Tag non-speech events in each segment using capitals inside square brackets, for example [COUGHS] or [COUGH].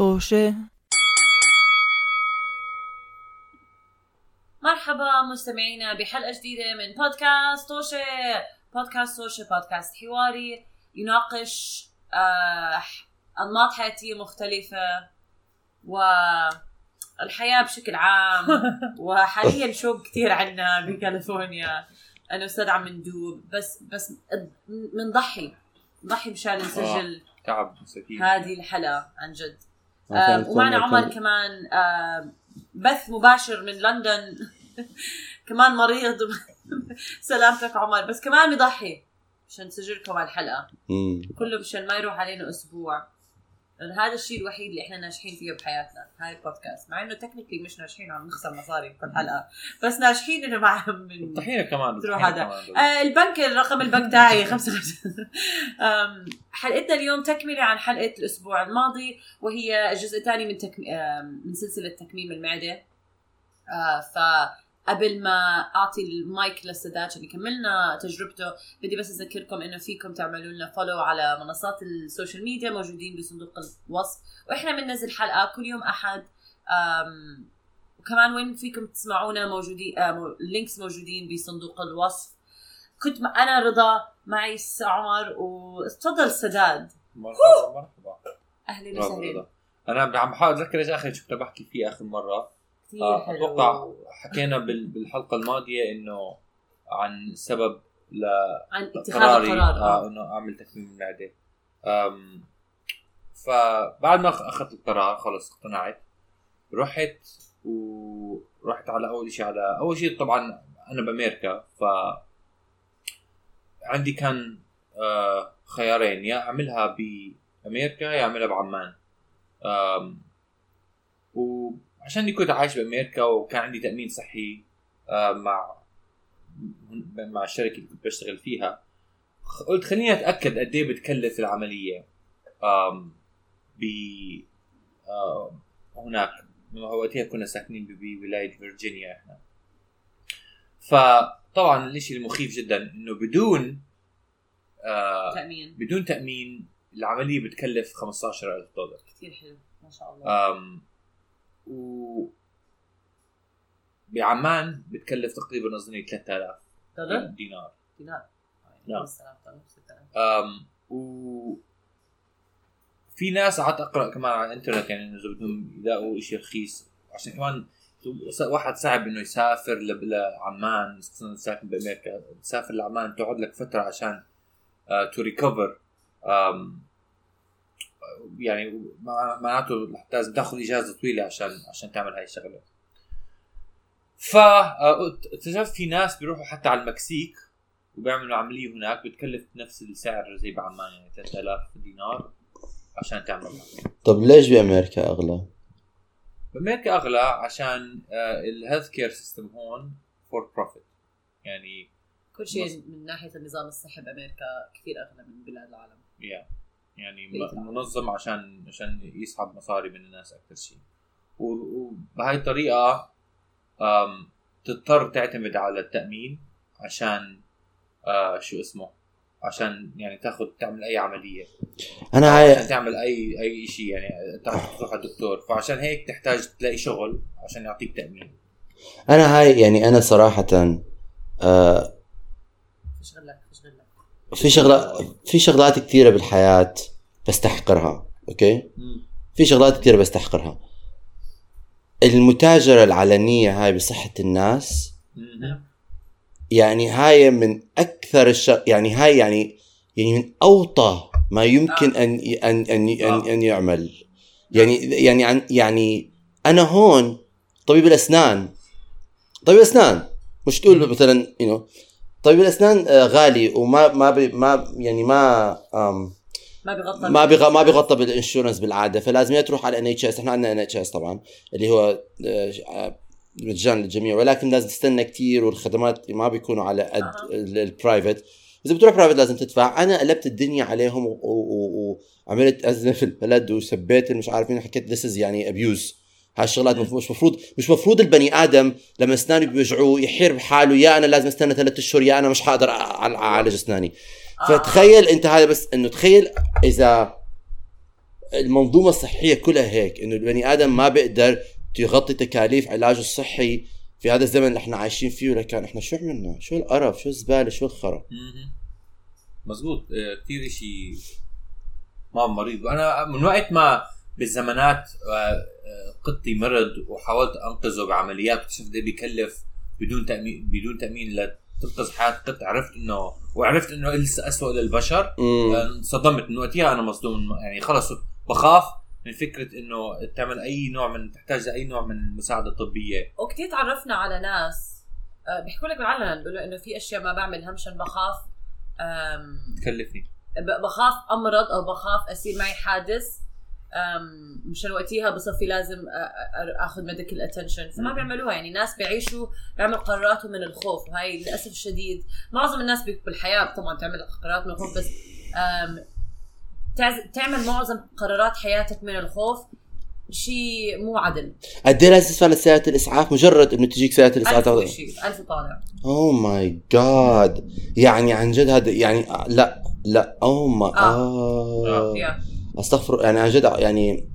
طوشة. مرحبا مستمعينا بحلقة جديدة من بودكاست توشة بودكاست توشة بودكاست حواري. يناقش آه، أنماط حياتية مختلفة والحياة بشكل عام. [LAUGHS] وحاليا شوق كثير عنا بكاليفورنيا. أنا أستاذ عم ندوب. بس بس بنضحي نضحي مشان نسجل تعب مساكين. هذه الحلقة عن جد. آه ومعنا يكون- عمر كمان آه بث مباشر من لندن. [LAUGHS] كمان مريض. [LAUGHS] سلامتك عمر. بس كمان بضحي عشان نسجل لكم على الحلقة. كله مشان ما يروح علينا أسبوع. هذا الشيء الوحيد اللي إحنا ناجحين فيه بحياتنا هاي البودكاست مع إنه تكنيكلي مش ناجحين وعم نخسر مصاري بكل حلقه بس ناجحين إنه مع من طحينة كمان. تروح هذا. آه البنك الرقم البنك تاعي خمسة أم، حلقتنا اليوم تكملة عن حلقة الأسبوع الماضي وهي الجزء الثاني من تكم... من سلسلة تكميم المعدة. آه فقبل ما أعطي المايك للسادات عشان يكملنا تجربته بدي بس أذكركم إنه فيكم تعملوا لنا follow على منصات ال social media موجودين بصندوق الوصف. وإحنا بننزل حلقة كل يوم أحد. أم، وكمان وين فيكم تسمعونا موجودين آه مو- اللينكس موجودين بصندوق الوصف. كنت أنا رضا معي عمر وتفضل سداد. مرحبا مرحبا. أهلا وسهلا. أنا عم بحاول أتذكر إيش آخر شيء كنت بحكي فيه آخر مرة. كثير آه، حلو. أتوقع حكينا بال- بالحلقة الماضية إنه عن سبب عن اتخاذ القرار آه آه. إنه أعمل تكميم المعده فبعد ما أخذت القرار خلص اقتنعت رحت ورحت على أول شيء على أول شيء طبعا أنا بأمريكا ف عندي كان آه، خيارين يا أعملها بأمريكا يا أعملها بعمان أم، وعشان كنت عايش بأمريكا وكان عندي تأمين صحي آه، مع مع الشركة اللي كنت بشتغل فيها. قلت خليني أتأكد قد إيه بتكلف العملية ب هناك. وقتها كنا ساكنين بولايه فيرجينيا إحنا. فطبعا الشيء المخيف جدا إنه بدون آه تأمين. بدون تأمين العملية بتكلف 15000 دولار. كثير حلو ما شاء الله. و بعمان بتكلف تقريبا اظني 3000 دولار دينار. دينار. نعم. 5000 دولار 6000 أم و في ناس قعدت أقرأ كمان على الإنترنت يعني إذا بدهم يلاقوا شيء رخيص. عشان كمان واحد صعب إنه يسافر لعمان خصوصا ساكن بأمريكا. تسافر لعمان تقعد لك فترة عشان تو ريكفر يعني مع- معناته لازم تاخذ إجازة طويلة عشان عشان تعمل هاي الشغلة. ف آه، اكتشفت في ناس بيروحوا حتى على المكسيك وبيعملوا عملية هناك بتكلف نفس السعر زي بعمان يعني 3000 دينار عشان تعملها طب ليش بأمريكا أغلى؟ بأمريكا أغلى عشان ال health care system هون for profit يعني كل شيء من ناحية النظام الصحي بأمريكا كثير أغلى من بلاد العالم. يا يعني بيت. منظم عشان عشان يسحب مصاري من الناس أكثر شيء. و- وبهاي الطريقة تضطر تعتمد على التأمين عشان شو اسمه عشان يعني تاخذ تعمل أي عملية. أنا عشان هاي تعمل أي أي شيء يعني تروح على الدكتور. فعشان هيك تحتاج تلاقي شغل عشان يعطيك تأمين. أنا هاي يعني أنا صراحة آه فيش غلك فيش غلك في شغلات في شغلات كثيره بالحياة بستحقرها أوكي؟ في شغلات كثيره بستحقرها. المتاجرة العلنية هاي بصحة الناس. يعني هاي من أكثر الش... يعني هاي يعني يعني من أوطى ما يمكن أن أن أن أن, آه. أن يعمل. يعني يعني عن يعني أنا هون طبيب الأسنان. طبيب الأسنان مش تقول مثلا you know طبيب الأسنان آه، غالي وما ما بي ما يعني ما ما بغطى ما بيغ... ما بيغطى بال insurance بالعادة. فلازم يا تروح على NHS إحنا عندنا NHS طبعا اللي هو آه، آه، للجميع ولكن لازم تستنى كتير والخدمات ما بيكونوا على قد ال private إذا بتروح private لازم تدفع. أنا قلبت الدنيا عليهم و- و- و- وعملت أزمة في البلد وسبيت مش عارف مين حكيت this يعني abuse هاي الشغلات مف- مش مفروض مش مفروض البني آدم لما اسنانه بيوجعوه يحير بحاله يا أنا لازم أستنى ثلاثة أشهر يا أنا مش حقدر أعالج أسناني آه. فتخيل أنت هذا بس إنه تخيل إذا المنظومة الصحية كلها هيك إنه البني آدم ما بيقدر يغطي تكاليف علاجه الصحي في هذا الزمن اللي إحنا عايشين فيه لكن إحنا شو عملنا؟ شو القرف؟ شو الزبالة؟ شو الخرا؟ مزبوط آه، كثير شيء ما مريض وأنا من وقت ما بالزمانات آه، آه، قطي مرض وحاولت أنقذه بعمليات واكتشفت قد بيكلف بدون تامين بدون تأمين لتنقذ حياة قط. عرفت انه وعرفت إنه لسه اسوء للبشر. مم. انصدمت إنه وقتها أنا مصدوم. يعني خلص بخاف من فكرة إنه تعمل أي نوع من تحتاج لأي نوع من المساعدة الطبية. وكتير تعرفنا على ناس آه، بيحكوا لك بالعلن بيقولوا إنه في أشياء ما بعملها مشان بخاف تكلفني. ب- بخاف أمرض أو بخاف اصير معي حادث. مشان وقتها بصفي لازم آخذ medical attention فما. بيعملوها. يعني ناس بيعيشوا بيعملوا قراراتهم من الخوف. وهي للأسف الشديد معظم الناس بالحياة طبعا تعمل قرارات من الخوف بس تعمل معظم قرارات حياتك من الخوف شيء مو عدل. قد إيه لازم تدفع لسياره الإسعاف؟ مجرد إنه تجيك سيارة الإسعاف ألف وشيء ألف طالع oh my God يعني عن جد هذا يعني آه، لا لا oh ما آه. آه يا. استغفر يعني عن جد يعني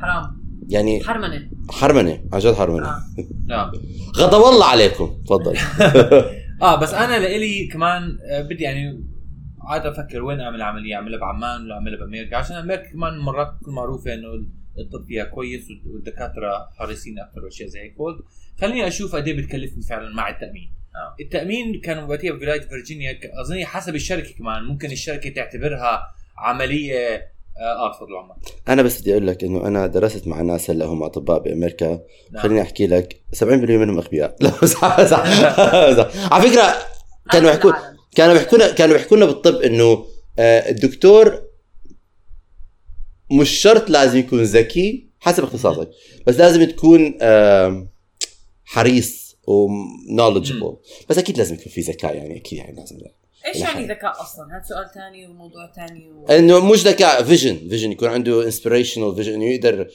حرام. يعني حرمنه حرمنه عن جد حرمنه آه. نعم غضب الله عليكم. تفضل. [LAUGHS] آه بس أنا لإلي كمان آه، بدي يعني عاد أفكر وين أعمل عملية أعملها بعمان ولا أعملها بأمريكا؟ عشان أمريكا كمان مرات تكون معروفه إنه الطب فيها كويس والدكاترة حريصين أكثر وأشياء زي هيك. خليني أشوف قد إيه بتكلفني فعلا مع التأمين. آه. التأمين كان وقتها بولاية فيرجينيا أظن حسب الشركة كمان ممكن الشركة تعتبرها عملية آه آه، تفضل عمر. أنا بس بدي أقول لك إنه أنا درست مع ناس هلأ هم أطباء بأمريكا. نعم. خليني أحكي لك 70% منهم أغبياء. [LAUGHS] لا بس- بس- على فكرة كانوا يحكوا. كانوا بيحكوا لنا كانوا بيحكوا لنا بالطب إنه آه، الدكتور مش شرط لازم يكون ذكي حسب اختصاصك بس لازم تكون حريص ونولجبل بس أكيد لازم يكون في ذكاء يعني أكيد يعني لازم إيش يعني. ذكاء أصلا؟ هذا سؤال ثاني وموضوع ثاني و... إنه مش ذكاء vision vision يكون عنده inspirational vision إنه يقدر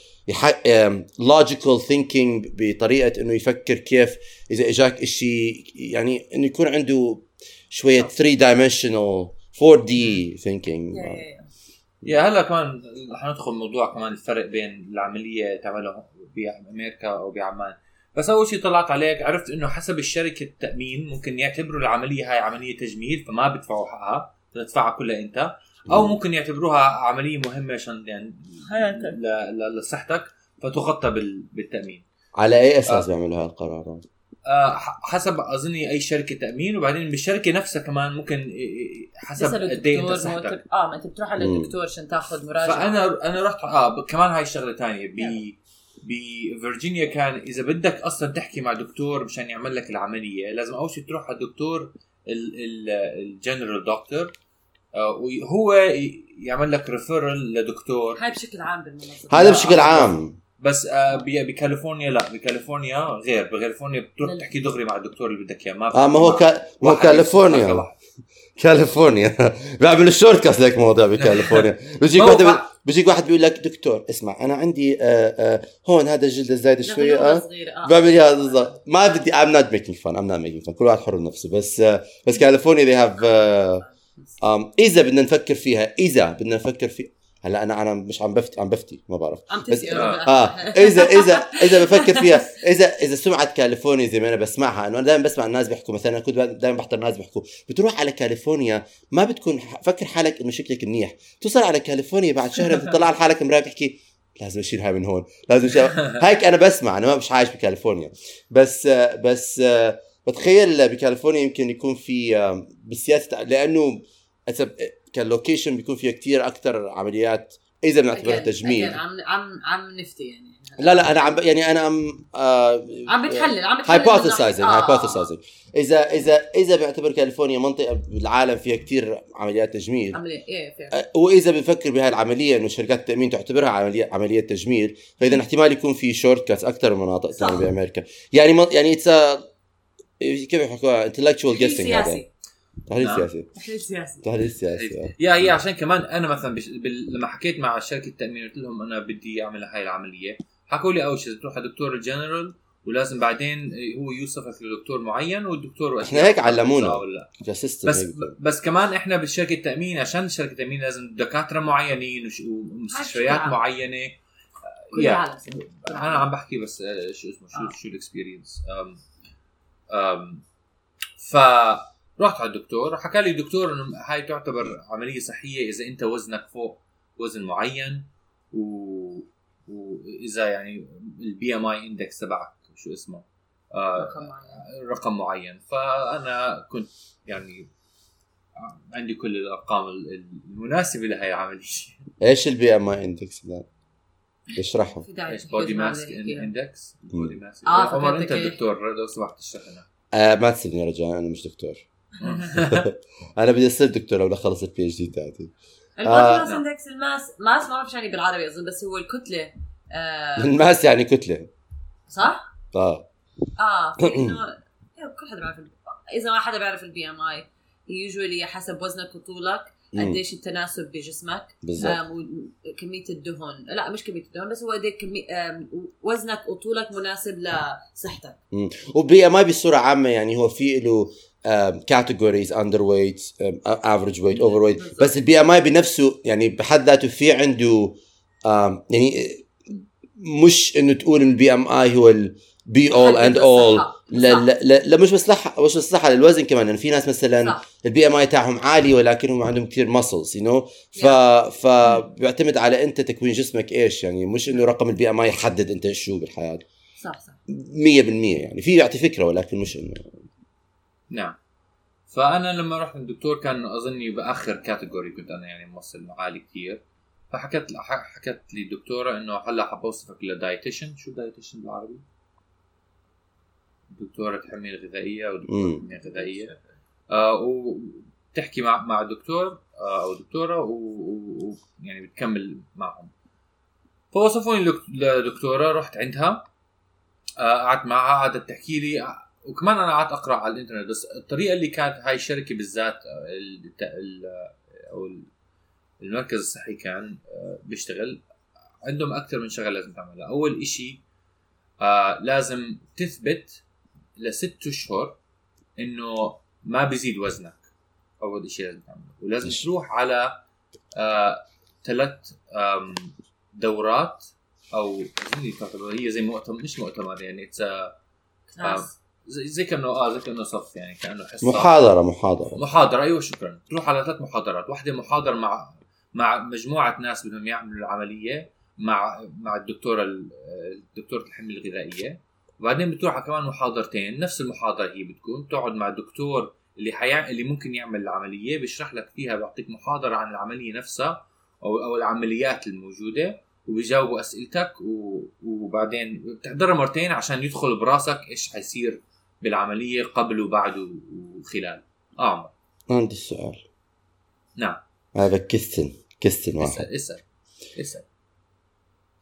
logical thinking بطريقة إنه يفكر كيف إذا إجاك شيء يعني إنه يكون عنده شوية 3 dimensional 4 D thinking. يا هلا كمان رح ندخل موضوع كمان الفرق بين العملية تعملها بامريكا أو بعمان بس أول شيء طلعت عليك عرفت إنه حسب الشركة التأمين ممكن يعتبروا العملية هاي عملية تجميل فما بدفعوا حقها تدفعها كلها أنت أو ممكن يعتبروها عملية مهمة عشان يعني حياتك. ل- ل- لصحتك فتغطى بال- بالتأمين على أي أساس آه. بيعملوا هاي القرارات؟ آه، ح- حسب اظني أي شركة تأمين وبعدين بالشركة نفسها كمان ممكن حسب قد إيه انت الدكتور صحتك آه ما أنت بتروح على. الدكتور عشان تاخذ مراجعة فانا أنا رحت آه كمان هاي شغله ثانية بفرجينيا كان إذا بدك أصلا تحكي مع دكتور مشان يعمل لك العملية لازم أول شيء تروح على الدكتور ال general doctor وهو ي- يعمل لك referral لدكتور. هاي بشكل عام بالمناسبة. هذا بشكل عام. بس آه، ب- بكاليفورنيا لا بكاليفورنيا غير بكاليفورنيا بتروح. تحكي دغري مع الدكتور اللي بدك إياه ما آه ما هو كا... ما هو كاليفورنيا. كاليفورنيا. [LAUGHS] بيعملوا shortcuts لك مواضيع بكاليفورنيا. [LAUGHS] بيجيك ما بيجيك واحد بيقول لك دكتور اسمع أنا عندي آه آه هون هذا الجلد الزايد شوية نغلوها آه؟ آه. بعمل اياها بالضبط. ما بدي I'm not making fun I'm not making fun كل واحد حر بنفسه. بس بس كاليفورنيا آه um, إذا بدنا نفكر فيها إذا بدنا نفكر في هلا أنا أنا مش عم بفتي عم بفتي ما بعرف. عم بس- آه. اذا اذا إذا بفكر فيها اذا إذا سمعه كاليفورنيا زي ما أنا بسمعها إنه أنا دائما بسمع الناس بيحكوا مثلا كنت دائما بحضر ناس بيحكوا بتروح على كاليفورنيا ما بتكون فكر حالك إنه شكلك منيح. توصل على كاليفورنيا بعد شهر [LAUGHS] بتطلع على حالك مرايه بتحكي لازم أشيل هاي من هون لازم اشيل [LAUGHS] هيك أنا بسمع أنا ما مش عايش بكاليفورنيا. بس آه، بس آه، بتخيل بكاليفورنيا يمكن يكون في آه، بالسياسة لأنه إذا ك ال location بيكون فيها كتير أكثر عمليات إذا بنعتبرها تجميل. عم عم عم نفتي يعني. لا لا أنا عم يعني أنا عم آه عم بتحلل عم بتحلل hypothesizing آه، آه، آه. hypothesizing إذا إذا إذا بيعتبر كاليفورنيا منطقة بالعالم فيها كتير عمليات تجميل عملية إيه فعلا آه، وإذا بنفكر بهاي العملية إنه شركات التأمين تعتبرها عملية عملية تجميل فإذا احتمال يكون في shortcuts أكثر من مناطق. ثانية بأمريكا. يعني من يعني كيف يحكوها؟ intellectual تحليل jesting هذا. سياسي تحليل. سياسي تحليل سياسي تحليل سياسي آه. يا هي عشان كمان أنا مثلا بش... بال... لما حكيت مع شركة التامين قلت لهم أنا بدي أعمل هاي العملية حكوا لي أول شيء تروح على دكتور الجنرال ولازم بعدين هو يوصفك لدكتور معين والدكتور إحنا هيك علمونا. بس هيك. بس كمان إحنا بشركة التامين عشان شركة التامين لازم دكاترة معينين وش- ومستشفيات. معينة Yeah. أنا عم بحكي بس آه، شو اسمه شو آه. شو ال experience فرحت على الدكتور حكى لي الدكتور إنه هاي تعتبر عملية صحية إذا أنت وزنك فوق وزن معين و واذا يعني ال BMI index تبعك شو اسمه آه رقم معين. رقم معين فأنا كنت يعني عندي كل الأرقام المناسبة لهي العملية إيش ال BMI index ده؟ اشرحه إيش body mass. index body mass آه، عمر أنت إيه. الدكتور لو سمحت اشرح لنا آه ما تسيبني يا رجال أنا مش دكتور [LAUGHS] أنا بدي اصير دكتور لو اخلص ال PhD تاعتي. آه. index ال mass mass ما بعرف شو يعني بالعربي أظن بس هو الكتلة آه. ال mass يعني كتلة. صح؟ آه. آه [COUGHS] إيه، كل حدا بيعرف إذا ما حدا بيعرف ال BMI يوجولي حسب وزنك وطولك. قديش التناسب بجسمك وكمية الدهن لا مش كمية الدهن بس هو قد إيه كمية وزنك وطولك مناسب لصحتك. و BMI بصورة عامة يعني هو في له categories underweight average weight overweight. بس ال BMI بنفسه يعني بحد ذاته في عنده آم، يعني مش إنه تقول ان ال BMI هو ال be all end all لا لا لا مش مصلحة مش مصلحة للوزن كمان. يعني في ناس مثلا ال BMI تاعهم عالي ولكنهم عندهم كثير muscles you know ف ف بيعتمد على أنت تكوين جسمك إيش يعني مش إنه رقم ال BMI يحدد أنت شو بالحياة. 100% صح. صح يعني. في يعطي فكرة ولكن مش إنه نعم. فأنا لما رحت للدكتور كان أظني بآخر category كنت أنا يعني موصل عالي كثير فحكت حكت لي الدكتوره إنه هلا حبوصفك ل dietitian شو dietitian بالعربي؟ دكتوره الحميه الغذائية أو دكتوره الغذائية. آه وبتحكي مع مع دكتور آه أو دكتوره ويعني بتكمل معهم. فوصفوني لدك- لدكتورة رحت عندها آه، قعدت معها قعدت تحكي لي وكمان أنا قعدت أقرأ على الإنترنت بس الطريقة اللي كانت هاي الشركة بالذات ال- ال- أو ال- المركز الصحي كان آه، بيشتغل عندهم أكثر من شغله لازم تعملها أول إشي آه لازم تثبت لست أشهر إنه ما بيزيد وزنك. أول شيء لازم تعمله. ولازم؟ تروح على آه ثلاث دورات أو هي زي مؤتمر مش مؤتمر يعني اتس زي زي كأنه آه زي كأنه صف يعني كأنه حصة. محاضرة محاضرة. محاضرة أيوه شكرا. تروح على ثلاث محاضرات. واحدة محاضرة مع مع مجموعة ناس بدهم يعملوا العملية مع مع الدكتورة ال- دكتورة الحمية الغذائية. وبعدين بتروح على كمان محاضرتين. نفس المحاضرة هي بتكون. تقعد مع الدكتور اللي حيع... اللي ممكن يعمل العملية. بيشرح لك فيها بيعطيك محاضرة عن العملية نفسها أو أو العمليات الموجودة وبيجاوبوا أسئلتك و... وبعدين بتحضرها مرتين عشان يدخل براسك إيش حيصير بالعملية قبل وبعد وخلال. آه. عمر عندي السؤال. نعم. هذا كستن كستن واحد. اسأل اسأل اسأل.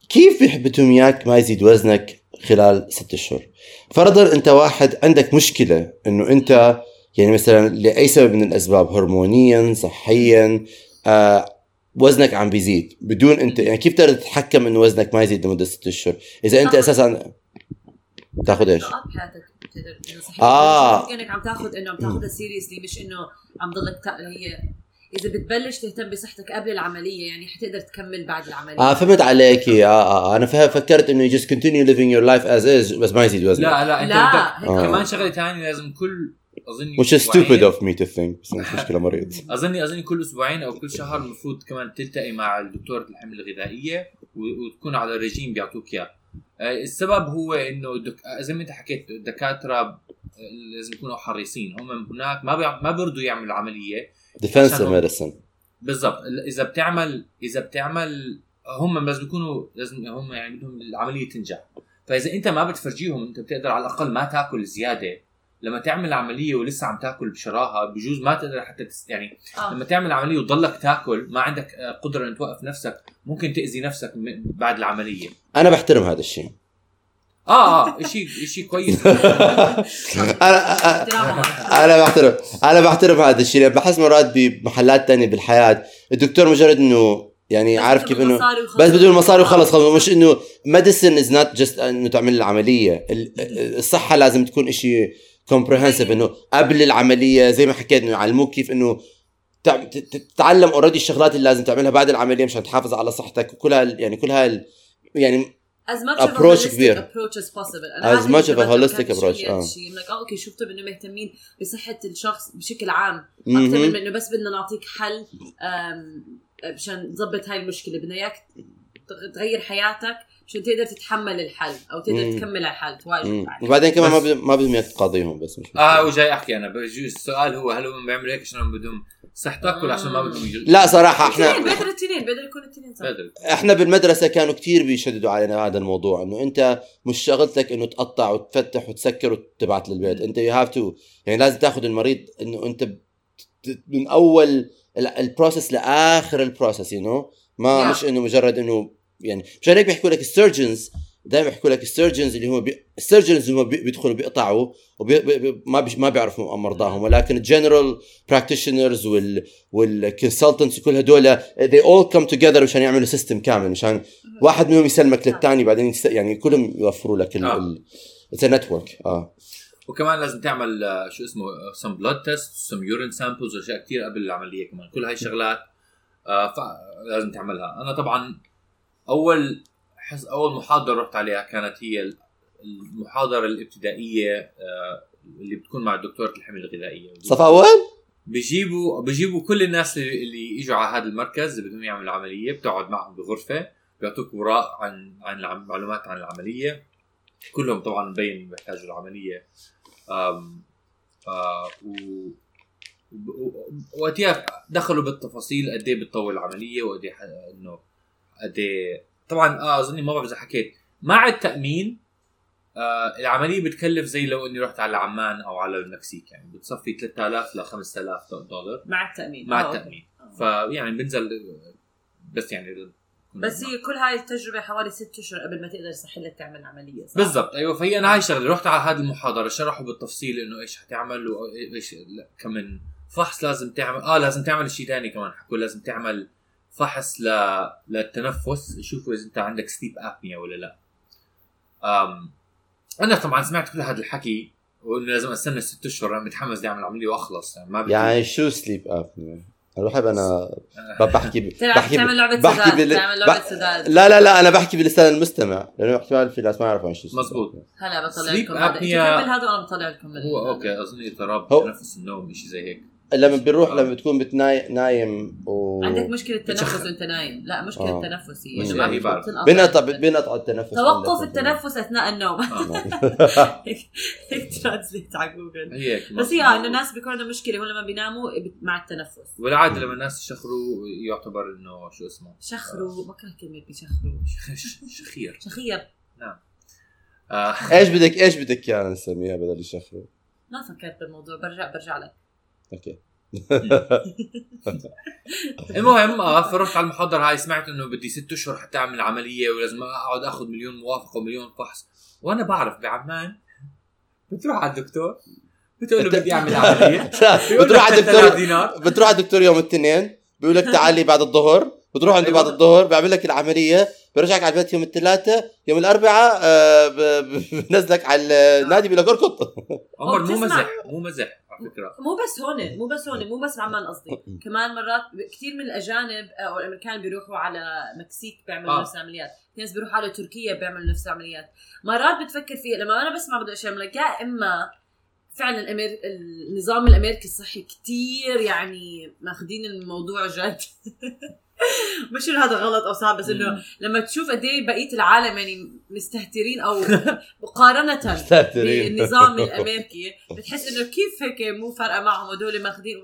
كيف بيحبتهم اياك ما يزيد وزنك خلال ست أشهر؟ فرضا أنت واحد عندك مشكلة إنه أنت يعني مثلا لأي سبب من الأسباب هرمونيا صحيا آه وزنك عم بيزيد. بدون أنت يعني كيف تقدر تتحكم إنه وزنك ما يزيد لمدة ست أشهر؟ إذا أنت آه. أساسا تاخذ إيش؟ بتقدر انه صحيح آه. انك عم تاخذ إنه عم تاخذها سيريسلي مش إنه عم ضلك. هي إذا بتبلش تهتم بصحتك قبل العملية يعني حتقدر تكمل بعد العملية. آه فهمت عليك. آه آه, آه. أنا فكرت إنه just continue living your life as is بس ما يزيد وزنك. لا لا أنت لا، بدك هيك- كمان شغلة ثانية لازم كل أظن which is stupid of me to think بس مش مشكلة مريض [LAUGHS] اظني اظني كل أسبوعين أو كل شهر المفروض كمان تلتقي مع دكتوره الحمل الغذائية وتكون على رجيم بيعطوك إياه. آه، السبب هو إنه دك... آه، زي ما أنت حكيت الدكاترة آه، لازم يكونوا حريصين. هم هناك ما بيع... ما بيرضوا يعملوا عملية عشان- medicine. بالضبط. إذا بتعمل إذا بتعمل هم لازم يكونوا لازم هم يعني بدهم العملية تنجح. فإذا أنت ما بتفرجيهم أنت بتقدر على الأقل ما تأكل زيادة. لما تعمل عملية ولسه عم تاكل بشراهة بجوز ما تقدر حتى تس يعني آه. لما تعمل عملية وتضلك تاكل ما عندك آه، قدرة ان توقف نفسك ممكن تأذي نفسك م- بعد العملية. أنا بحترم هذا الشيء. آه آه شيء شيء كويس. [LAUGHS] أنا أنا بحترم أنا بحترم هذا الشيء بحس مرات بمحلات تانية بالحياة الدكتور مجرد إنه يعني عارف كيف إنه مصاري وخلص. بس بدون مصاري وخلص خلص مش إنه medicine is not just إنه تعمل العملية ال- الصحة لازم تكون إشي comprehensive إنه قبل العملية زي ما حكيت إنه يعلموك كيف إنه تتعلم already الشغلات اللي لازم تعملها بعد العملية مشان تحافظ على صحتك وكل هال يعني كل هال يعني as much of a holistic كبير. approach as possible As عادي much of a holistic approach، شيء- آه. شيء like آه أوكي شفتوا انه مهتمين بصحة الشخص بشكل عام أكثر. من إنه بس بدنا نعطيك حل مشان نظبط هاي المشكلة بدنا إياك تغ- تغير حياتك عشان تقدر تتحمل الحل أو تقدر مم. تكمل الحل تواجه. يعني. وبعدين كمان ما بدهم ما بدهم اياك تقاضيهم بس مش آه. وجاي أحكي أنا بجوز السؤال هو هل هم بيعملوا هيك عشان بدهم صحتك ولا عشان ما بدهم يجوا لا صراحة إحنا بيقدروا الاثنين بيقدروا يكونوا الاثنين صح. إحنا بالمدرسة كانوا كتير بيشددوا علينا هذا الموضوع إنه أنت مش شغلتك إنه تقطع وتفتح وتسكر وتبعت للبيت أنت you have to يعني لازم تاخذ المريض إنه أنت من أول ال- ال process لآخر ال process you know ما Yeah. مش إنه مجرد إنه يعني مشان هيك بيحكوا لك ال surgeons دائما بيحكوا لك ال surgeons اللي هم بي... ال surgeons هم بي... بيدخلوا بيقطعوا وبي... بي... ما بي... ما بيعرفوا مرضاهم ولكن الجنرال practitioners وال وال consultants وكل هدول they all come together مشان يعملوا system كامل مشان واحد منهم يسلمك للثاني بعدين يست... يعني كلهم يوفروا لك ال... آه. it's network آه. وكمان لازم تعمل آه، شو اسمه some blood test some urine samples وأشياء كثير قبل العملية كمان. كل هاي الشغلات آه لازم تعملها. أنا طبعا أول حس أول محاضرة رحت عليها كانت هي المحاضرة الابتدائية آه اللي بتكون مع دكتوره الحميه الغذائية. صف أول؟ بيجيبوا بيجيبوا كل الناس اللي, اجوا على هذا المركز اللي بدهم يعملوا العملية بتقعد معهم بغرفة بيعطوك وراء عن عن معلومات عن العملية. كلهم طبعا مبين بيحتاجوا العملية. أم آه و وقتها دخلوا بالتفاصيل قد إيه بتطول العملية وقد إيه إنه قد إيه طبعا آه اظني ما بعرف إذا حكيت مع التأمين آه العملية بتكلف زي لو إني رحت على عمان أو على المكسيك يعني بتصفي 3000 ل 5000 دولار مع التأمين مع آه، okay. التأمين آه. فيعني بنزل بس يعني بس هي كل هاي التجربة حوالي ست أشهر قبل ما تقدر يصح لك تعمل عملية صح؟ بالضبط أيوه فهي أنا هاي الشغلة رحت على هذه المحاضرة شرحوا بالتفصيل إنه إيش حتعمل وإيش كمان فحص لازم تعمل آه لازم تعمل شيء ثاني كمان حكوا لازم تعمل فحص ل... للتنفس. يشوفوا إذا أنت عندك sleep apnea ولا لا. أم... أنا طبعا سمعت كل هذا الحكي وإنه لازم أستنى ست أشهر أنا متحمس دي أعمل عملية وأخلص. يعني ما بدي يعني شو sleep ap أنا بحب أنا [LAUGHS] بحكي ب... بحكي ب... تعمل لعبة بحكي سداد بال- تعمل لعبة سداد. لا لا لا أنا بحكي بلسان المستمع. لأنه احتمال في ناس ما يعرفوا عن شو اسمه. مزبوط. هلا بطلع لكم هذا. هذا وأنا بطلع لكم هو okay أظن اضطراب تنفس النوم شيء زي هيك. لما بنروح لما بتكون بتناي نايم و عندك مشكلة تنفس بتشخ- وانت نايم. لا مشكلة آه. تنفس هي مش ما هي بعرف. بتنقطع. بنقطع بنقطع التنفس توقف. التنفس أثناء النوم. آه. [LAUGHS] هيك هيك ترانزليت على جوجل. بس هي آه، إنه الناس بيكون عندهم مشكلة هو لما بيناموا مع التنفس. والعادة لما الناس يشخروا يعتبر إنه شو اسمه؟ شخروا. بكره كلمة بيشخروا. [LAUGHS] شخير. شخير. آه. إيش بدك إيش بدك ايانا نسميها بدل الشخر ما فكرت بالموضوع. برجع برجع لك. أوكي. [LAUGHS] المهم آه فرحت على المحاضرة هاي سمعت إنه بدي ست أشهر حتى اعمل عملية ولازم أقعد آخذ مليون موافقة ومليون فحص. وأنا بعرف بعمان. بتروح على الدكتور؟ بتقول له بدي أعمل عملية. [LAUGHS] بتروح على 3000 الدكتور بتروح على الدكتور يوم الاثنين بيقول لك تعالي بعد الظهر. بتروح عنده بعد الظهر بيعمل لك العملية. بيرجعك على البيت يوم الثلاثاء يوم الاربعاء آه، [LAUGHS] بنزلك على النادي بيقول لك اركض عمر مو. مزح مو مزح على فكرة. مو بس هون مو بس هون مو بس بعمان قصدي. [LAUGHS] كمان مرات كثير من الأجانب أو الأمريكان بيروحوا على مكسيك بيعملوا آه. نفس العمليات. في ناس بيروحوا على تركيا بيعملوا نفس العمليات. مرات بتفكر فيها لما أنا بسمع بدي أشياء لك يا إما فعلا الأمير... النظام الأمريكي الصحي كتير يعني ماخذين الموضوع جد. [LAUGHS] [LAUGHS] مش إنه هذا غلط أو صعب بس إنه لما تشوف قد إيه بقية العالم يعني مستهترين أو [LAUGHS] مقارنة بالنظام الأمريكي بتحس إنه كيف هيك مو فارقة معهم هدول ماخذين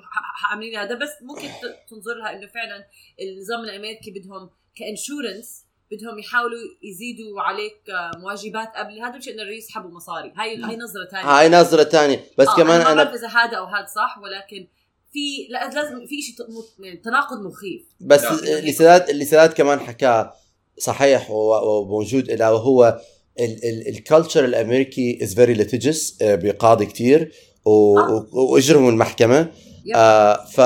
عاملين هذا بس ممكن تنظر لها إنه فعلا النظام الأمريكي بدهم كإنشورنس بدهم يحاولوا يزيدوا عليك واجبات قبل. هذا مش إنه يسحبوا مصاري هاي هاي نظرة ثانية هاي نظرة تانية. بس آه، كمان ما أنا بعرف إذا هذا أو هذا صح ولكن في لا لازم في شيء تناقض مخيف بس سداد اللي سداد كمان حكاه صحيح وموجود له وهو ال culture الأمريكي is very litigious بيقاضي كتير و- آه. و- وأجرهم المحكمة. آه ف...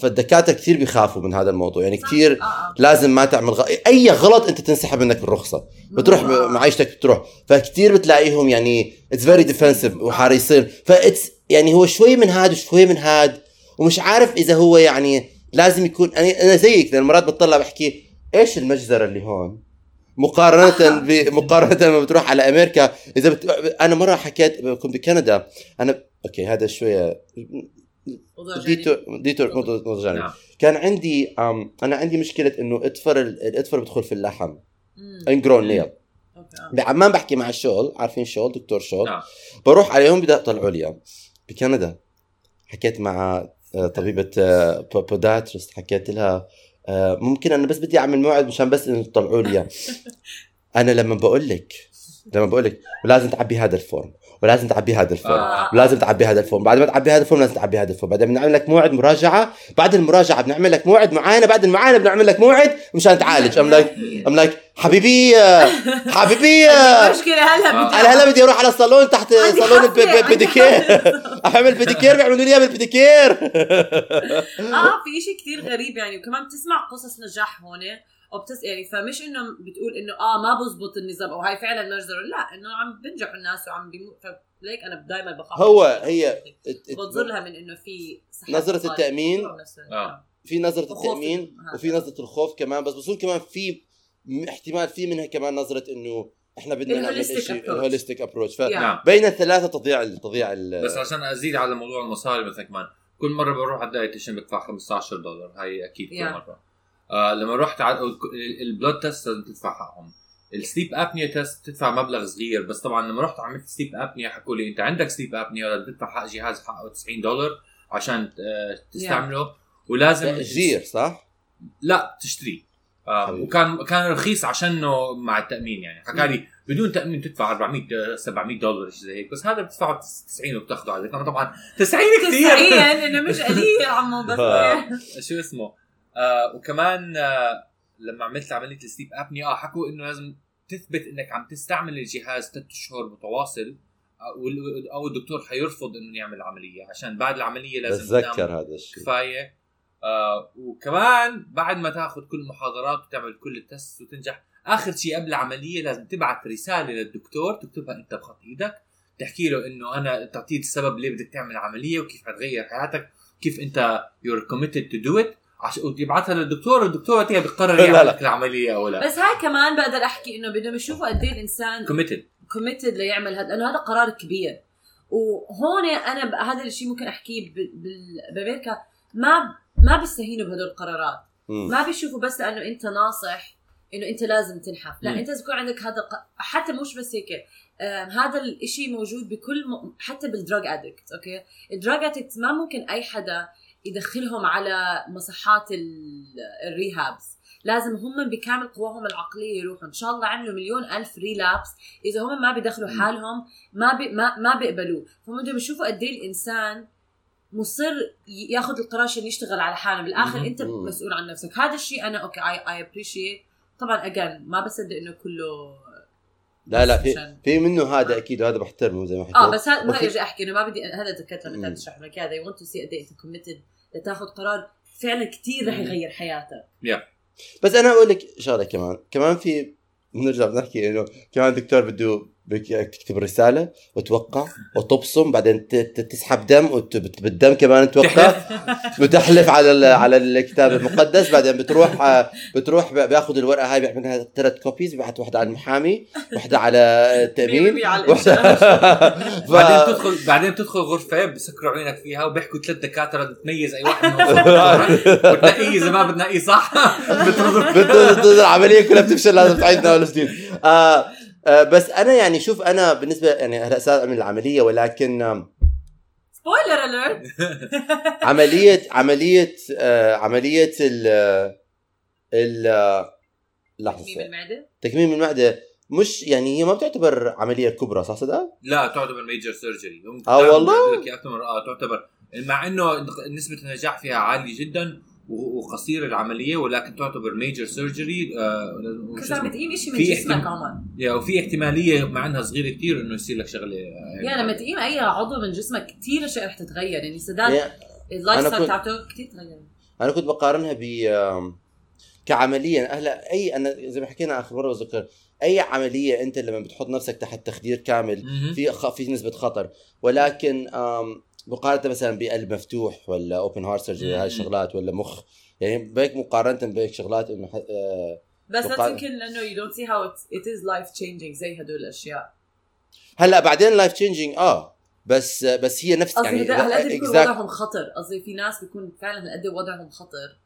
فالدكاترة كثير بيخافوا من هذا الموضوع يعني. كثير آه، آه. لازم ما تعمل غ... أي غلط أنت تنسحب منك الرخصه بتروح آه. معيشتك بتروح فكتير بتلاقيهم يعني it's very defensive وحريصين ف it's يعني هو شوي من هاد وشوي من هاد ومش عارف إذا هو يعني لازم يكون أنا أنا زيك لأن مرات بتطلع بحكي إيش المجزرة اللي هون؟ مقارنة ب... مقارنة لما بتروح على أمريكا إذا بت... أنا مرة حكيت كنت بكندا أنا okay هذا جانبي. detour detour موضوع جانبي. نعم. كان عندي أم أنا عندي مشكلة إنه اطفر ال- الاطفر بدخل في اللحم. ingrown nail. بعمان بحكي مع الشغل عارفين شغل دكتور شغل نعم. بروح عليهم بدي أطلعوا لي. بكندا. حكيت مع طبيبة آه، po- podiatrist حكيت لها آه، ممكن أنا بس بدي أعمل موعد مشان بس إنه تطلعوا لي. [LAUGHS] أنا لما بقول لك لما بقول لك ولازم تعبي هذا ال form ولازم تعبي هذا ال form آه. ولازم تعبي هذا ال form بعد ما تعبي هذا ال form لازم تعبي هذا ال form بعدين بنعمل لك موعد مراجعة. بعد المراجعة بنعمل لك موعد معاينة. بعد المعاينة بنعمل لك موعد مشان تعالج. I'm like I'm like حبيبي آه، حبيبي. [LAUGHS] آه، المشكلة هلا آه. بدي أنا هلا بدي أروح على الصالون تحت صالون ال pedicure. [LAUGHS] أعمل pedicure بيعملوا لي إياه بال pedicure آه [LAUGHS] في شيء كتير غريب يعني. وكمان بتسمع قصص نجاح هون. وب it's يعني فمش إنه بتقول إنه آه ما بزبط النظام أو هاي فعلا مجزره لا إنه عم بنجح الناس وعم بيموت ف like أنا دائما بخاف هو هي بتظن لها من إنه في صاير. التأمين. آه. في نظرة التأمين ال- وفي نظرة الخوف كمان بس بظن كمان في احتمال في منها كمان نظرة إنه إحنا بدنا نعمل شيء. ال holistic approach. نعم فبين الثلاثة تضيع تضيع ال- بس عشان أزيد على موضوع المصاري مثلا كمان كل مرة بروح على ال dietitian بدفع 15 دولار هاي أكيد كل Yeah. مرة آه لما رحت على ال blood test لازم تدفع حقهم. ال sleep apnea test تدفع مبلغ صغير بس طبعا لما رحت عملت sleep apnea حكوا لي أنت عندك sleep apnea ولا تدفع حق جهاز حقه 90 دولار عشان تستعمله؟ ولازم جير صح؟ لا تشتريه آه. وكان كان رخيص عشانه مع التأمين يعني. حكى لي بدون تأمين تدفع 400 700 دولار شيء زي هيك. بس هذا بتدفعه 90 وبتاخذه عليك أنا طبعا 90 كثير. 90 إنه مش [LAUGHS] قليل عمو بس. [LAUGHS] شو اسمه؟ آه وكمان آه لما عملت عملية السليب ابني آه حكوا إنه لازم تثبت إنك عم تستعمل الجهاز ثلاث شهور متواصل آه، أو الدكتور حيرفض إنه يعمل العملية عشان بعد العملية لازم تنام بتذكر هذا الشيء. كفاية. آه وكمان بعد ما تاخذ كل المحاضرات وتعمل كل التست وتنجح آخر شيء قبل العملية لازم تبعث رسالة للدكتور تكتبها أنت بخط إيدك تحكي له إنه أنا تعطيه السبب ليه بدك تعمل عملية وكيف حتغير حياتك كيف أنت you're committed to do it عشان وتبعثها للدكتور الدكتور وقتها بيقرر يعمل لا. لك العملية أو لا بس هاي كمان بقدر أحكي إنه بدهم يشوفوا قد إيه الإنسان committed committed ليعمل هذا لأنه هذا قرار كبير وهون أنا ب- هذا الشيء ممكن أحكيه ب- بال- بأمريكا ما ما بيستهينوا بهدول القرارات مم. ما بيشوفوا بس لأنه أنت ناصح إنه أنت لازم تنحف لا مم. أنت يكون عندك هذا حتى مش بس هيك هذا الشيء موجود بكل م... حتى بال drug addict okay ال drug addict ما ممكن أي حدا يدخلهم على مصحات ال- ال rehabs لازم هم بكامل قواهم العقلية يروحوا. إن شاء الله عملوا مليون ألف relapse. إذا هم ما بيدخلوا حالهم ما بي ما, ما بيقبلوه. فهم بدهم يشوفوا قد إيه الإنسان مصر ياخذ القرار عشان يشتغل على حاله. بالآخر. أنت. مسؤول عن نفسك. هذا الشيء أنا okay I I appreciate طبعا again ما بصدق إنه كله لا لا في في منه هذا أكيد وهذا بحترمه زي ما حكيت. آه بس هذا ما ارجع أحكي إنه ما بدي هذا ذكرت لما. كنت تشرح لك هذا you want to see قد إيه أنت committed لتاخذ قرار فعلا كثير رح. يغير حياتك بس أنا أقول لك شغلة كمان كمان في بنرجع بنحكي إنه كمان دكتور بده تكتب رساله وتوقع وتبصم بعدين ت- ت- تسحب دم وت- بت- بالدم كمان توقع. بتحلف على ال- على الكتاب المقدس. بعدين بتروح بتروح بياخذ الورقة هاي بيعملها ثلاث copies بيبعث واحدة على المحامي واحدة على التامين [LAUGHS] واحدة. [LAUGHS] ف... بعدين تدخل بعدين تدخل غرفة بسكروا عينك فيها وبيحكوا ثلاث دكاترة تميز أي واحد منهم. [LAUGHS] بتنقيه إذا ما بتنقيه صح؟ بترضى بت- بت- العملية كلها بتفشل لازم تعيدنا اول جديد آه بس أنا يعني شوف أنا بالنسبة يعني هلا صار اعمل العملية ولكن سبويلر اليرت [LAUGHS] عملية عملية آه عملية ال ال لحظة تكميم المعدة؟ تكميم المعدة. مش يعني هي ما بتعتبر عملية كبرى صح صدق؟ لا تعتبر major surgery آه والله؟ آه تعتبر مع إنه نسبة النجاح فيها عالية جدا. و- وقصير العملية ولكن تعتبر major surgery بس عم بتقيم شيء من جسمك عمر وفي احتمالية مع إنها صغيرة كثير إنه يصير لك شغلة. يا لما تقيم أي عضو من جسمك كثير اشياء رح تتغير. يعني سداد يعني ال life أنا style كنت- تاعته كثير تغير. أنا كنت بقارنها ب كعمليا. هلأ أي أنا زي ما حكينا آخر مرة بذكر أي عملية أنت لما بتحط نفسك تحت تخدير كامل. في خ- في نسبة خطر. ولكن مقارنة مثلا بقلب مفتوح ولا open heart surgery. هاي الشغلات ولا مخ؟ يعني بهيك مقارنة بهيك شغلات إنه آه، بس that's يمكن لأنه don't see how it, it is life changing زي هدول الأشياء. هلأ بعدين life changing آه بس بس هي نفس يعني هلا هالقد بيكون وضعهم خطر. قصدي في ناس بيكون فعلا هالقد وضعهم خطر.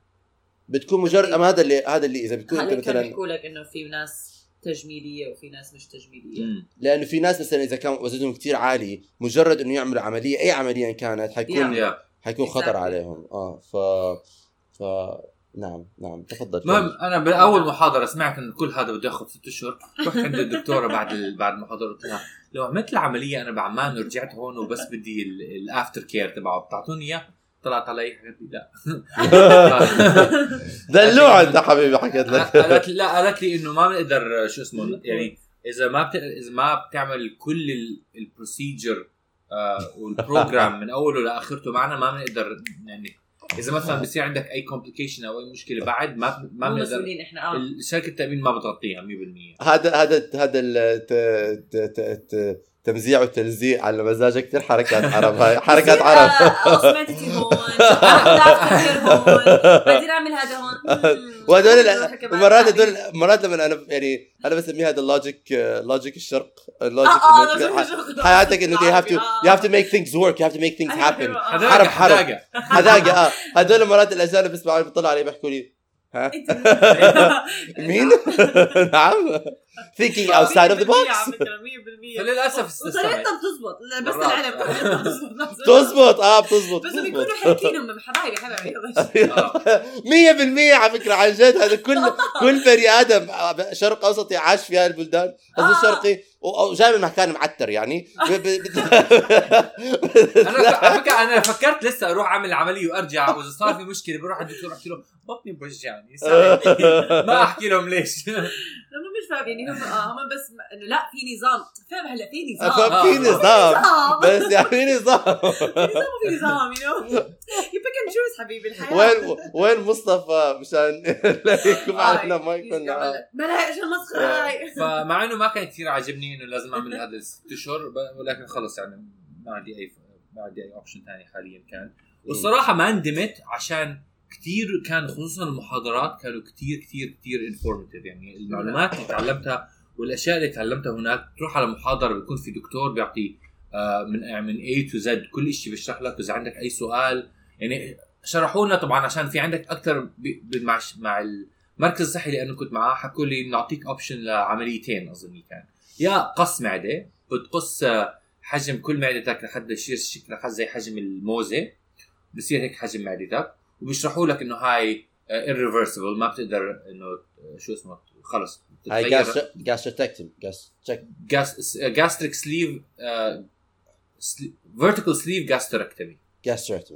بتكون مجرد أما هذا اللي هذا اللي إذا بتكون أنت مثلا بيحكوا لك إنه في ناس تجميلية وفي ناس مش تجميلية. مم. لأنه في ناس مثلا إذا كان وزنهم كثير عالي مجرد إنه يعملوا عملية أي عملية إن كانت حيكون يا. حيكون خطر Exactly. عليهم. آه ف ف نعم نعم تفضل. المهم أنا بأول محاضرة سمعت انه كل هذا بده ياخذ ست أشهر. رحت عند الدكتورة بعد ال... بعد المحاضره قلت لها لو عملت العملية أنا بعمان ورجعت هون وبس بدي ال after care تبعه بتعطوني إياه؟ طلعت علي حكت لي لا. [LAUGHS] دلوع انت حبيبي حكيت لك. قالت لي لا قالت لي إنه ما بنقدر شو اسمه يعني إذا ما بت... إذا ما بتعمل كل ال- ال procedure آه وال program من أوله لآخرته معنا ما بنقدر يعني إذا مثلا بصير عندك أي complication أو أي مشكلة بعد ما ما بنقدر مسؤولين إحنا آه. شركه التأمين ما بتغطيها 100% هذا هذا هذا ال- ت- ت- ت- ت- تمزيع وتلزيق على مزاجك كثير حركات [LAUGHS] عرب هاي حركات عرب آه، سمعتي هون لا كثير هون بعدين اعمل هذا هون. [LAUGHS] وهدول مرات. هدول مرات لما أنا يعني أنا بسميه هذا ال logic logic الشرق ال logic آه آه إنه لازم ح- نشوف. حياتك إنه you have to آه. you have to make things work you have to make things أيوة، happen أيوة، آه. حداقة حرب- حرب. حداقة حداقة آه هدول مرات الأجانب بيسمعوا بيطلعوا علي بيحكوا لي ها؟ مين؟ [LAUGHS] [LAUGHS] نعم. Thinking [LAUGHS] outside of the 100% box. على فكرة، 100% فللأسف استسلمت وطريقتها بتزبط. بس. العلم بتزبط. آه بتزبط بس. بيكونوا حاكينهم حبايبي حبايبي. آه. مية بالمية على فكرة عن جد. هذا كل كل بني آدم شرق أوسطي عاش في هاي البلدان. قصدي آه. وجاي من مكان معتر يعني. ب- ب- [LAUGHS] [LAUGHS] أنا على فكرة أنا فكرت لسه أروح أعمل عملية وأرجع وإذا صار في مشكلة بروح على الدكتور أحكي له بطني بوجعني. [LAUGHS] ما أحكي لهم ليش. لما مش فاهم يعني هم آه هم بس م- إنه لا في نظام. فاهم هلا في نظام. في آه. نظام. بس يعني في نظام. [LAUGHS] في نظام وفي نظام you know you pick and choose حبيبي الحياة. وين وين مصطفى؟ مشان [LAUGHS] لا يكون آه، علينا ما يكون بلا إيش المسخرة هاي. فمع إنه ما كان كثير عاجبني إنه لازم أعمل هذا الست اشهر ولكن خلص يعني ما عندي أي ما عندي أي option ثاني حاليا كان. والصراحة ما ندمت عشان كثير كان خصوصا المحاضرات كانوا كثير كثير كثير informative يعني المعلومات اللي تعلمتها والأشياء اللي تعلمتها هناك تروح على محاضره بيكون في دكتور بيعطي آه، من من A to Z كل شيء بيشرح لك إذا عندك أي سؤال. يعني شرحوا لنا طبعا عشان في عندك أكثر مع مع المركز الصحي اللي أنا كنت معاه حكوا لي نعطيك option لعمليتين أظني كان. يا قص معدة بتقص آه، حجم كل معدتك لحد يصير شكلها زي حجم الموزة بصير هيك حجم معدتك. وبيشرحوا لك إنه هاي irreversible ما بتقدر إنه آه، شو اسمه خلص هاي gastrectom gastric sleeve vertical sleeve gastrectomy gastrectom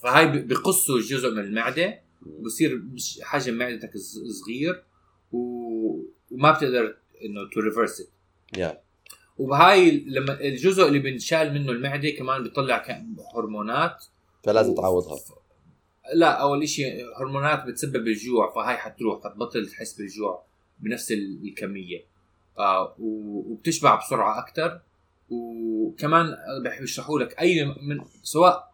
فهاي ب- بقصوا جزء من المعدة بصير مش- حجم معدتك صغير و... وما بتقدر إنه to reverse يا وبهاي لما الجزء اللي بنشال منه المعدة كمان بيطلع هرمونات. فلازم تعوضها لا أول شيء هرمونات بتسبب الجوع فهاي حتروح حتبطل تحس بالجوع بنفس ال- الكمية آه وبتشبع بسرعة أكثر وكمان بيشرحوا لك أي من سواء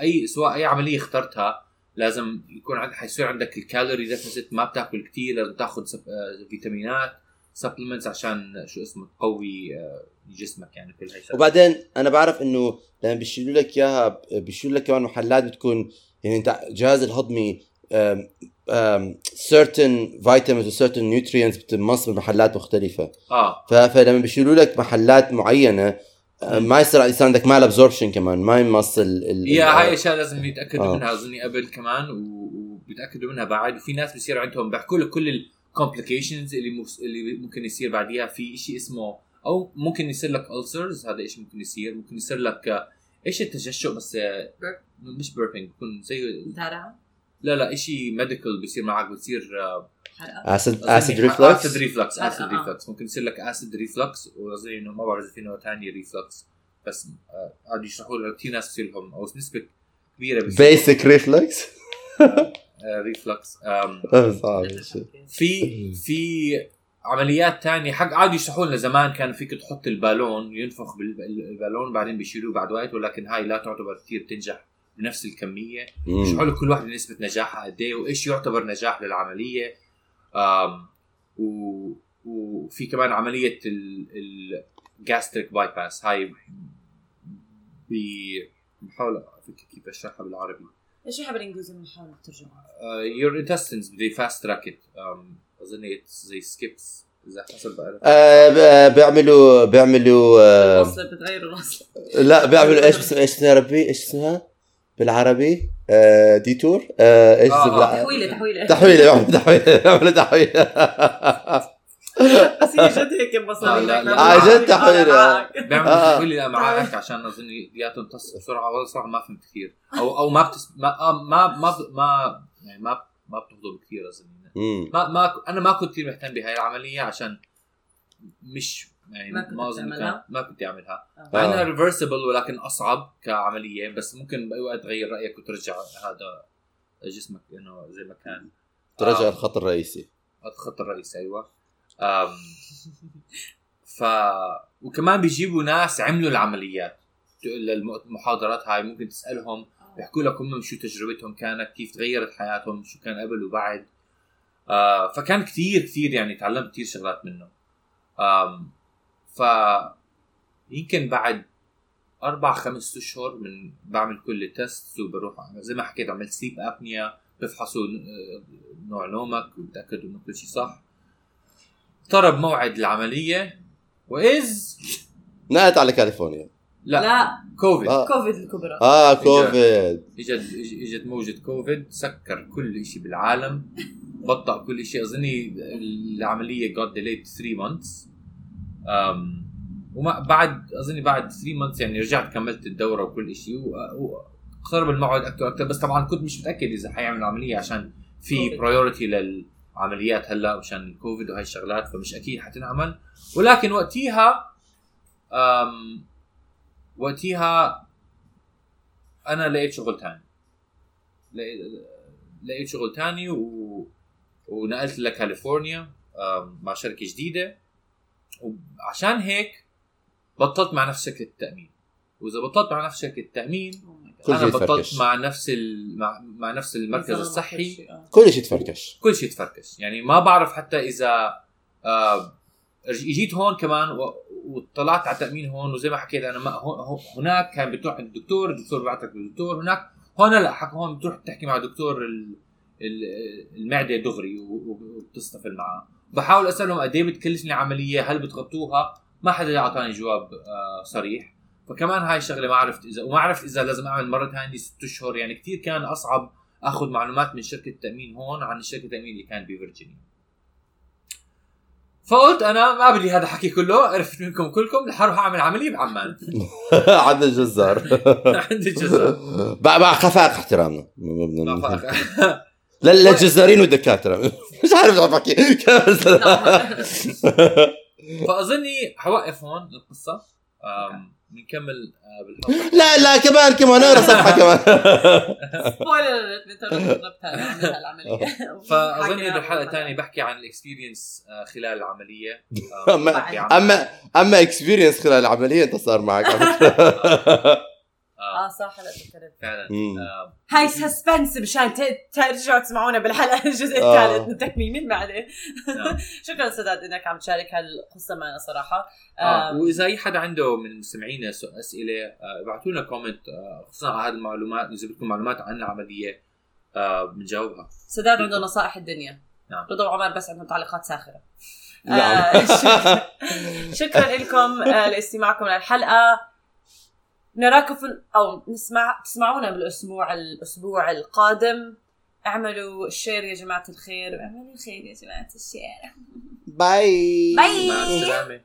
أي سواء أي عملية اخترتها لازم يكون عندك حيصير عندك ال calorie deficit ما بتاكل كثير لازم تاخذ. آه، فيتامينات supplements عشان شو اسمه تقوي آه، جسمك يعني كل هاي. وبعدين أنا بعرف إنه لما بيشيلوا لك إياها بيشيلوا لك كمان محلات بتكون يعني أنت الجهاز الهضمي um, um, certain vitamins و certain nutrients بتمص بمحلات مختلفة آه فلما بيشيلوا لك محلات معينة آه، ما يصير يصير عندك مال ابزوربشن كمان ما يمص ال يا هاي أشياء لازم يتأكدوا آه. منها اظني قبل كمان وبيتأكدوا منها بعد وفي ناس بصير عندهم بيحكوا لك كل الكومبليكيشنز اللي. اللي ممكن يصير بعديها في شيء اسمه أو ممكن يصير لك ulcers هذا إيش ممكن يصير؟ ممكن يصير لك آه، إيش التجشؤ بس آه، Burp. مش بيربينج بيكون زي دارع لا لا شيء ميديكال بيصير معك بتصير آه، اسيد اسيد ريفلكس اسيد ريفلكس آه، اسيد آه. ريفلكس ممكن يصير لك اسيد ريفلكس وأظن إنه ما بعرف إذا في نوع ثاني ريفلكس بس آه، قعدوا يشرحوا لنا كثير ناس بصير لهم أو نسبة كبيرة acid reflux reflux. في في عمليات تانية. حق قعدوا يشرحوا لنا. زمان كان فيك تحط البالون ينفخ بالبالون بعدين بيشيلوه بعد وقت ولكن هاي لا تعتبر كثير بتنجح بنفس الكمية. يشرحوا لك كل واحد نسبة نجاحها قد إيه وإيش يعتبر نجاح للعملية. آم و وفي كمان عملية ال gastric bypass هاي ب- بحاول أفكر كيف أشرحها بالعربي. إيش يحب بالانجليزي بنحاول نترجمها your intestines they fast track it. um, أظن زي skips إذا حسب بعرف آه، ب- بيعملوا بيعملوا آه، بتغير لا بيعملوا إيش إيش اسمها يا ربي؟ إيش اسمها؟ بالعربي آه، detour آه، إيش آه، آه. بالع- تحويلة تحويلة. تحويلة بيعملوا تحويلة بيعملوا تحويلة. بس هي جد هيك لا. آه، جد تحويلة. بيعمل آه. تحويل الامعاء عشان أظن يا تمتص بسرعة والله صراحة ما فهمت كثير أو أو ما بتس ما آه، ما ما ما يعني ما ما بتهضم كثير أظن. مم. ما ما أنا ما كنت كثير مهتم بهاي العملية عشان مش يعني ما كنت ما أظن تعملها؟ كان ما كنت أعملها آه. مع إنها آه. reversible ولكن أصعب كعملية بس ممكن باي وقت تغير رأيك وترجع هذا جسمك إنه زي ما كان ترجع آه. الخط الرئيسي الخط الرئيسي أيوه أم ف وكمان بيجيبوا ناس عملوا العمليات للمحاضرات هاي ممكن تسألهم بيحكوا لك هم شو تجربتهم كانت كيف تغيرت حياتهم شو كان قبل وبعد آه فكان كثير كثير يعني تعلمت كثير شغلات منه. آم ف يمكن بعد أربع خمس أشهر من بعمل كل التست وبروح زي ما حكيت عملت سليب ابنيا بفحصوا نوع نومك وبتاكدوا إنه كل شيء صح. اقترب موعد العملية. واذ نقلت على كاليفورنيا. لا, لا. لا كوفيد. آه. كوفيد الكبرى. آه كوفيد. اجت إجت موجة كوفيد سكر كل شيء بالعالم. بطأ كل شيء. أظني العملية got delayed 3 months. أم وما بعد أظني بعد 3 months يعني رجعت كملت الدورة وكل شيء. واقترب الموعد أكثر أكثر بس طبعا كنت مش متأكد إذا حيعمل عملية عشان في. برايورتي للعمليات هلا عشان الكوفيد وهي الشغلات فمش أكيد حتنعمل. ولكن وقتيها أم وقتيها أنا لقيت شغل تاني. لقيت, شغل تاني و... ونقلت لكاليفورنيا مع شركة جديدة. وعشان هيك بطلت مع نفس شركة التأمين. وإذا بطلت مع نفس شركة التأمين كل أنا شيء بطلت تفركش. مع نفس ال... مع... مع نفس المركز الصحي. كل شيء تفركش كل شيء تفركش يعني ما بعرف حتى إذا آه إجيت هون كمان و... وطلعت على التأمين هون وزي ما حكيت أنا ما هو... هو- هناك كان بتروح عند الدكتور الدكتور بيبعتك للدكتور هناك هون لا حق هون بتروح تحكي مع دكتور ال... ال- المعدة دغري وبتصطفل معه. بحاول أسألهم قد إيه بتكلفني العملية هل بتغطوها؟ ما حدا أعطاني جواب آه صريح. فكمان هاي الشغله ما عرفت اذا وما عرفت إذا لازم أعمل مرة ثانية ست أشهر. يعني كثير كان أصعب أخذ معلومات من شركة التامين هون عن شركه التامين اللي كانت بفرجينيا. فقلت أنا ما بدي هذا الحكي كله عرفت منكم كلكم رح أروح أعمل عملية بعمان. عند [LAUGHS] الجزار عندي جزر مع مع خفاق احترامنا [LAUGHS] لا للجزارين والدكاتره [LAUGHS] مش عارف شو بحكي. [LAUGHS] فأظني حوقف هون القصة بنكمل آه، بالحلقة. لا لا كمان كمان اقرا صفحه كمان. [LAUGHS] العملية. فأظني بالحلقة الثانية بحكي عن ال experience خلال العملية. آه، أما بحكي عن- أما أما experience خلال العملية أنت صار معك. آه، آه صح هلا تذكرت فعلا. آه، هاي suspense مشان ت- ترجعوا تسمعونا بالحلقة [LAUGHS] الجزء آه. الثالث من تكميم المعده نعم. [LAUGHS] شكرا سداد إنك عم تشارك هالقصة معنا صراحة آه، آم، وإذا أي حدا عنده من مستمعينا أسئلة آه، ابعتوا لنا كومنت آه، خصوصا على هذه المعلومات إذا بدكم معلومات عن العملية آه، بنجاوبها سداد عنده نصائح الدنيا نعم. رضا وعمر بس عندهم تعليقات ساخرة نعم. آه، [LAUGHS] شكرا- شكرا لكم آه، لاستماعكم للحلقة نراكم في أو نسمع تسمعونا بالأسبوع الأسبوع القادم. اعملوا share يا جماعة الخير. واعملوا خير يا جماعة ال share bye bye. مع السلامة.